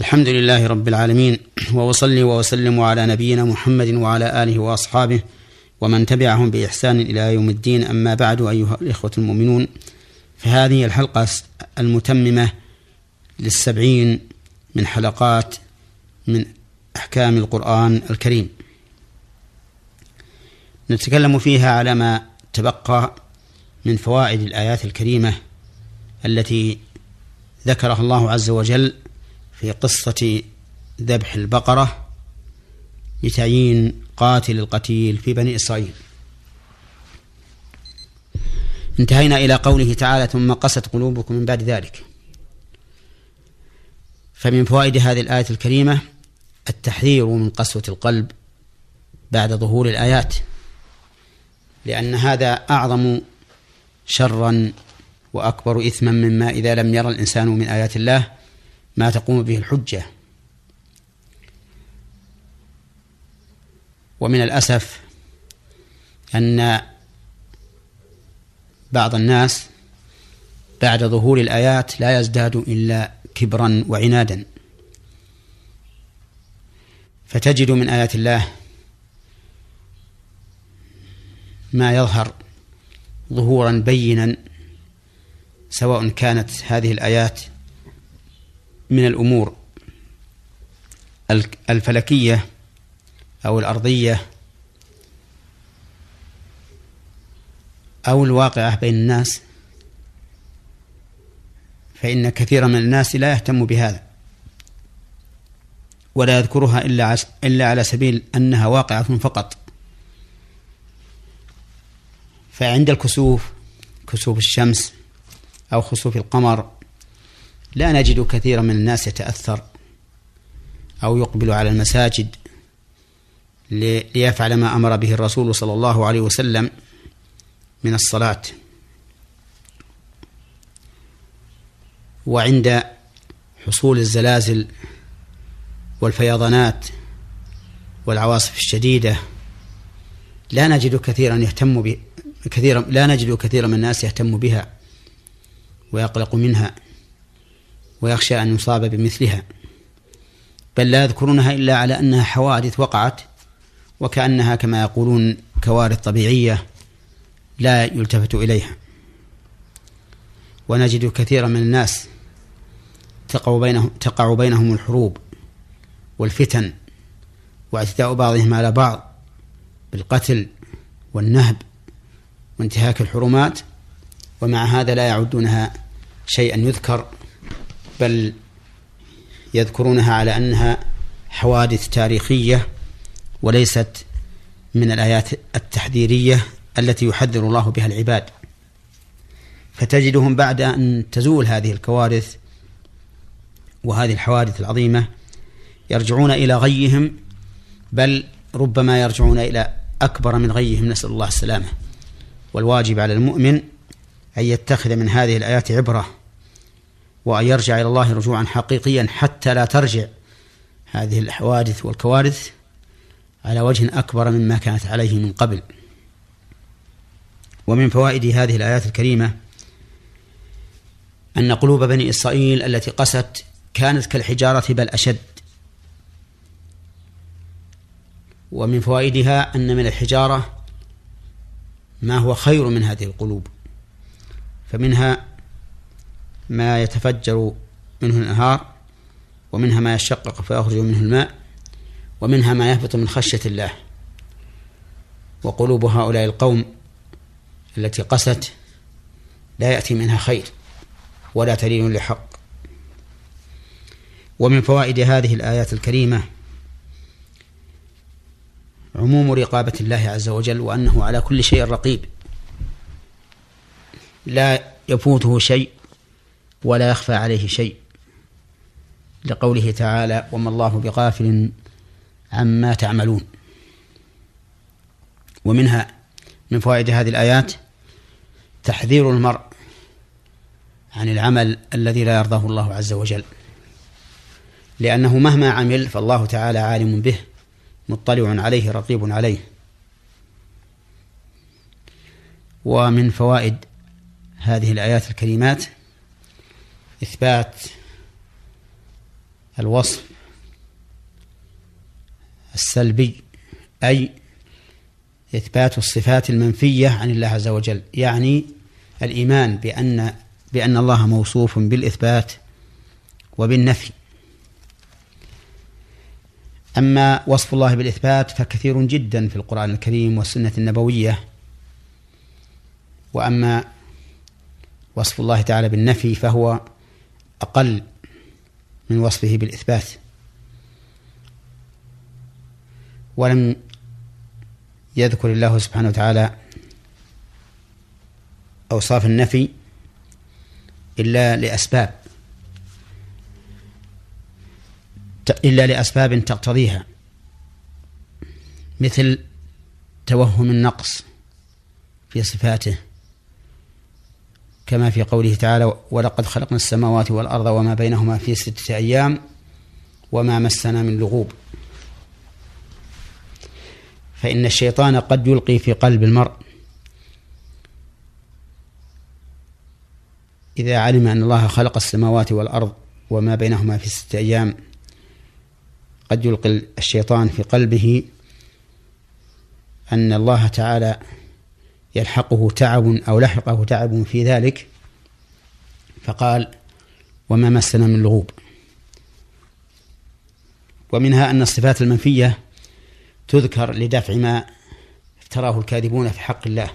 الحمد لله رب العالمين وأصلي وأسلم على نبينا محمد وعلى آله وأصحابه ومن تبعهم بإحسان إلى يوم الدين. أما بعد أيها الإخوة المؤمنون فهذه الحلقة المتممة للسبعين من حلقات من أحكام القرآن الكريم. نتكلم فيها على ما تبقى من فوائد الآيات الكريمة التي ذكرها الله عز وجل في قصة ذبح البقرة لتعيين قاتل القتيل في بني إسرائيل. انتهينا إلى قوله تعالى ثم قست قلوبكم من بعد ذلك فمن فوائد هذه الآية الكريمة التحذير من قسوة القلب بعد ظهور الآيات لأن هذا أعظم شرا وأكبر إثما مما إذا لم يرى الإنسان من آيات الله ما تقوم به الحجة. ومن الأسف أن بعض الناس بعد ظهور الآيات لا يزداد إلا كبرا وعنادا. فتجد من آيات الله ما يظهر ظهورا بينا سواء كانت هذه الآيات من الأمور الفلكية أو الأرضية أو الواقعة بين الناس فإن كثيرا من الناس لا يهتم بهذا ولا يذكرها إلا إلا على سبيل أنها واقعة فقط. فعند الكسوف كسوف الشمس أو خسوف القمر لا نجد كثيرا من الناس يتأثر أو يقبل على المساجد ليفعل ما أمر به الرسول صلى الله عليه وسلم من الصلاة. وعند حصول الزلازل والفيضانات والعواصف الشديدة لا نجد كثيرا يهتم كثيرا لا نجد كثيرا من الناس يهتم بها ويقلق منها. ويخشى أن يصاب بمثلها. بل لا يذكرونها إلا على أنها حوادث وقعت وكأنها كما يقولون كوارث طبيعية لا يلتفت إليها. ونجد كثيرا من الناس تقع بينهم تقع بينهم الحروب والفتن واعتداء بعضهم على بعض بالقتل والنهب وانتهاك الحرمات ومع هذا لا يعدونها شيئا يذكر. بل يذكرونها على أنها حوادث تاريخية وليست من الآيات التحذيرية التي يحذر الله بها العباد. فتجدهم بعد أن تزول هذه الكوارث وهذه الحوادث العظيمة يرجعون إلى غيهم بل ربما يرجعون إلى أكبر من غيهم نسأل الله السلامة والواجب على المؤمن أن يتخذ من هذه الآيات عبرة وأن يرجع إلى الله رجوعا حقيقيا حتى لا ترجع هذه الحوادث والكوارث على وجه أكبر مما كانت عليه من قبل. ومن فوائد هذه الآيات الكريمة أن قلوب بني إسرائيل التي قست كانت كالحجارة بل أشد. ومن فوائدها أن من الحجارة ما هو خير من هذه القلوب فمنها ما يتفجر منه الأنهار ومنها ما يشقق فيخرج منه الماء ومنها ما يهبط من خشية الله. وقلوب هؤلاء القوم التي قست لا يأتي منها خير ولا دليل لحق. ومن فوائد هذه الآيات الكريمة عموم رقابة الله عز وجل وأنه على كل شيء رقيب. لا يفوته شيء ولا يخفى عليه شيء. لقوله تعالى وما الله بغافل عما تعملون. ومنها من فوائد هذه الآيات تحذير المرء عن العمل الذي لا يرضاه الله عز وجل. لأنه مهما عمل فالله تعالى عالم به مطلع عليه رقيب عليه. ومن فوائد هذه الآيات الكريمات إثبات الوصف السلبي أي إثبات الصفات المنفية عن الله عز وجل يعني الإيمان بأن بأن الله موصوف بالإثبات وبالنفي. أما وصف الله بالإثبات فكثير جدا في القرآن الكريم والسنة النبوية. وأما وصف الله تعالى بالنفي فهو أقل من وصفه بالإثبات. ولم يذكر الله سبحانه وتعالى أوصاف النفي إلا لأسباب إلا لأسباب تقتضيها مثل توهم النقص في صفاته. كما في قوله تعالى ولقد خلقنا السماوات والأرض وما بينهما في ستة أيام وما مسنا من لغوب. فإن الشيطان قد يلقي في قلب المرء. إذا علم أن الله خلق السماوات والأرض وما بينهما في ستة أيام قد يلقي الشيطان في قلبه أن الله تعالى يلحقه تعب أو لحقه تعب في ذلك فقال وما مسنا من لغوب. ومنها أن الصفات المنفية تذكر لدفع ما افتراه الكاذبون في حق الله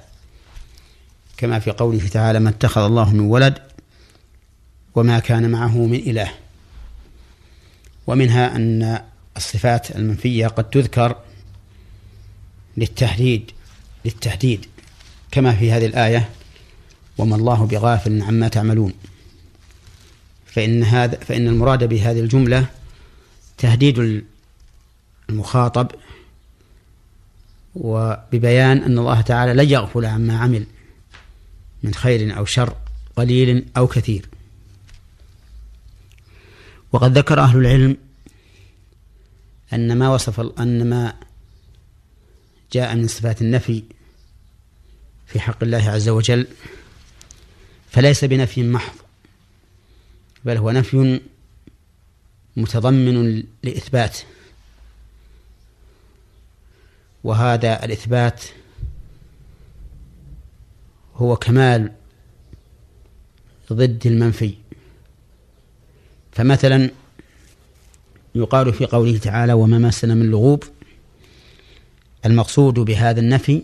كما في قوله تعالى ما اتخذ الله من ولد وما كان معه من إله. ومنها أن الصفات المنفية قد تذكر للتهديد للتهديد كما في هذه الآية وما الله بغافل عما تعملون. فإن هذا فإن المراد بهذه الجملة تهديد المخاطب وببيان أن الله تعالى لا يغفل عما عمل من خير أو شر قليل أو كثير. وقد ذكر أهل العلم أن ما وصف أن ما جاء من صفات النفي في حق الله عز وجل فليس بنفي محض بل هو نفي متضمن لإثبات. وهذا الإثبات هو كمال ضد المنفي. فمثلا يقال في قوله تعالى وما مسنا من لغوب المقصود بهذا النفي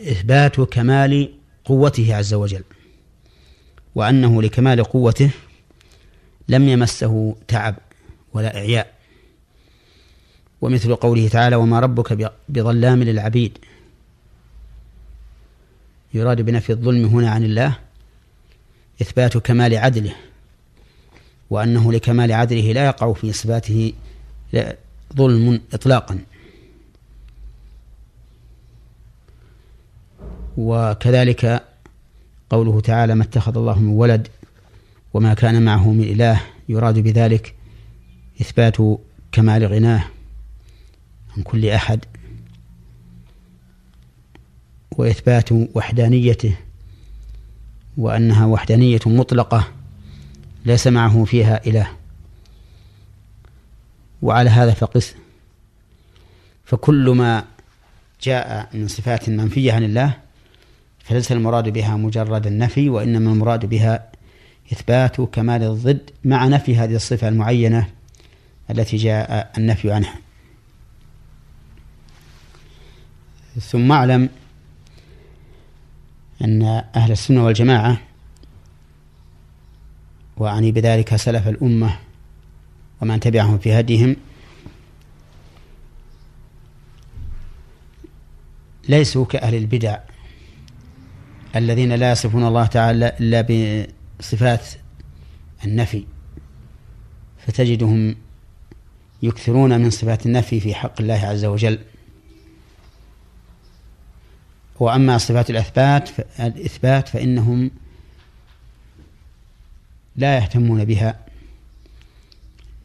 إثبات كمال قوته عز وجل وأنه لكمال قوته لم يمسه تعب ولا إعياء. ومثل قوله تعالى وما ربك بظلام للعبيد. يراد بنفي الظلم هنا عن الله إثبات كمال عدله وأنه لكمال عدله لا يقع في صفاته ظلم إطلاقا. وكذلك قوله تعالى ما اتخذ الله من ولد وما كان معه من إله يراد بذلك إثبات كمال غناه عن كل أحد وإثبات وحدانيته وأنها وحدانية مطلقة ليس معه فيها إله وعلى هذا فقس فكل ما جاء من صفات منفية عن الله فليس المراد بها مجرد النفي وإنما المراد بها إثبات كمال الضد مع نفي هذه الصفة المعينة التي جاء النفي عنها. ثم أعلم أن أهل السنة والجماعة وأعني بذلك سلف الأمة ومن تبعهم في هديهم ليسوا كأهل البدع. الذين لا يصفون الله تعالى إلا بصفات النفي فتجدهم يكثرون من صفات النفي في حق الله عز وجل. وأما صفات الإثبات الإثبات فإنهم لا يهتمون بها.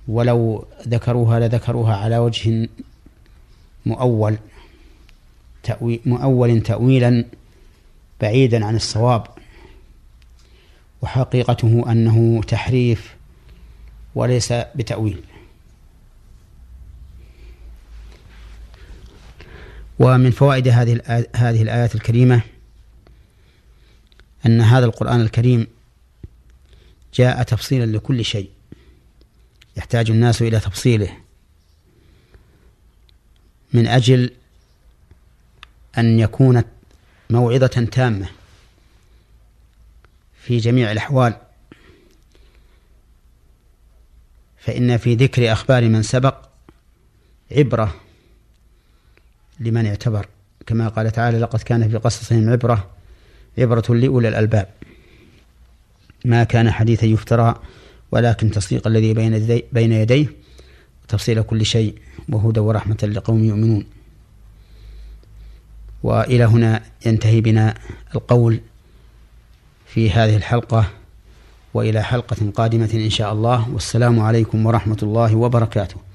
ولو ذكروها لذكروها على وجه مؤول تأويل مؤول تأويلا بعيدا عن الصواب وحقيقته أنه تحريف وليس بتأويل. ومن فوائد هذه هذه الآيات الكريمة أن هذا القرآن الكريم جاء تفصيلا لكل شيء يحتاج الناس إلى تفصيله. من أجل أن يكون موعظة تامة في جميع الأحوال. فإن في ذكر أخبار من سبق عبرة لمن اعتبر. كما قال تعالى لقد كان في قصصهم عبرة عبرة لأولي الألباب. ما كان حديثا يفترى ولكن تصديق الذي بين يديه وتفصيل كل شيء وهدى ورحمة لقوم يؤمنون. وإلى هنا ينتهي بنا القول في هذه الحلقة وإلى حلقة قادمة إن شاء الله. والسلام عليكم ورحمة الله وبركاته.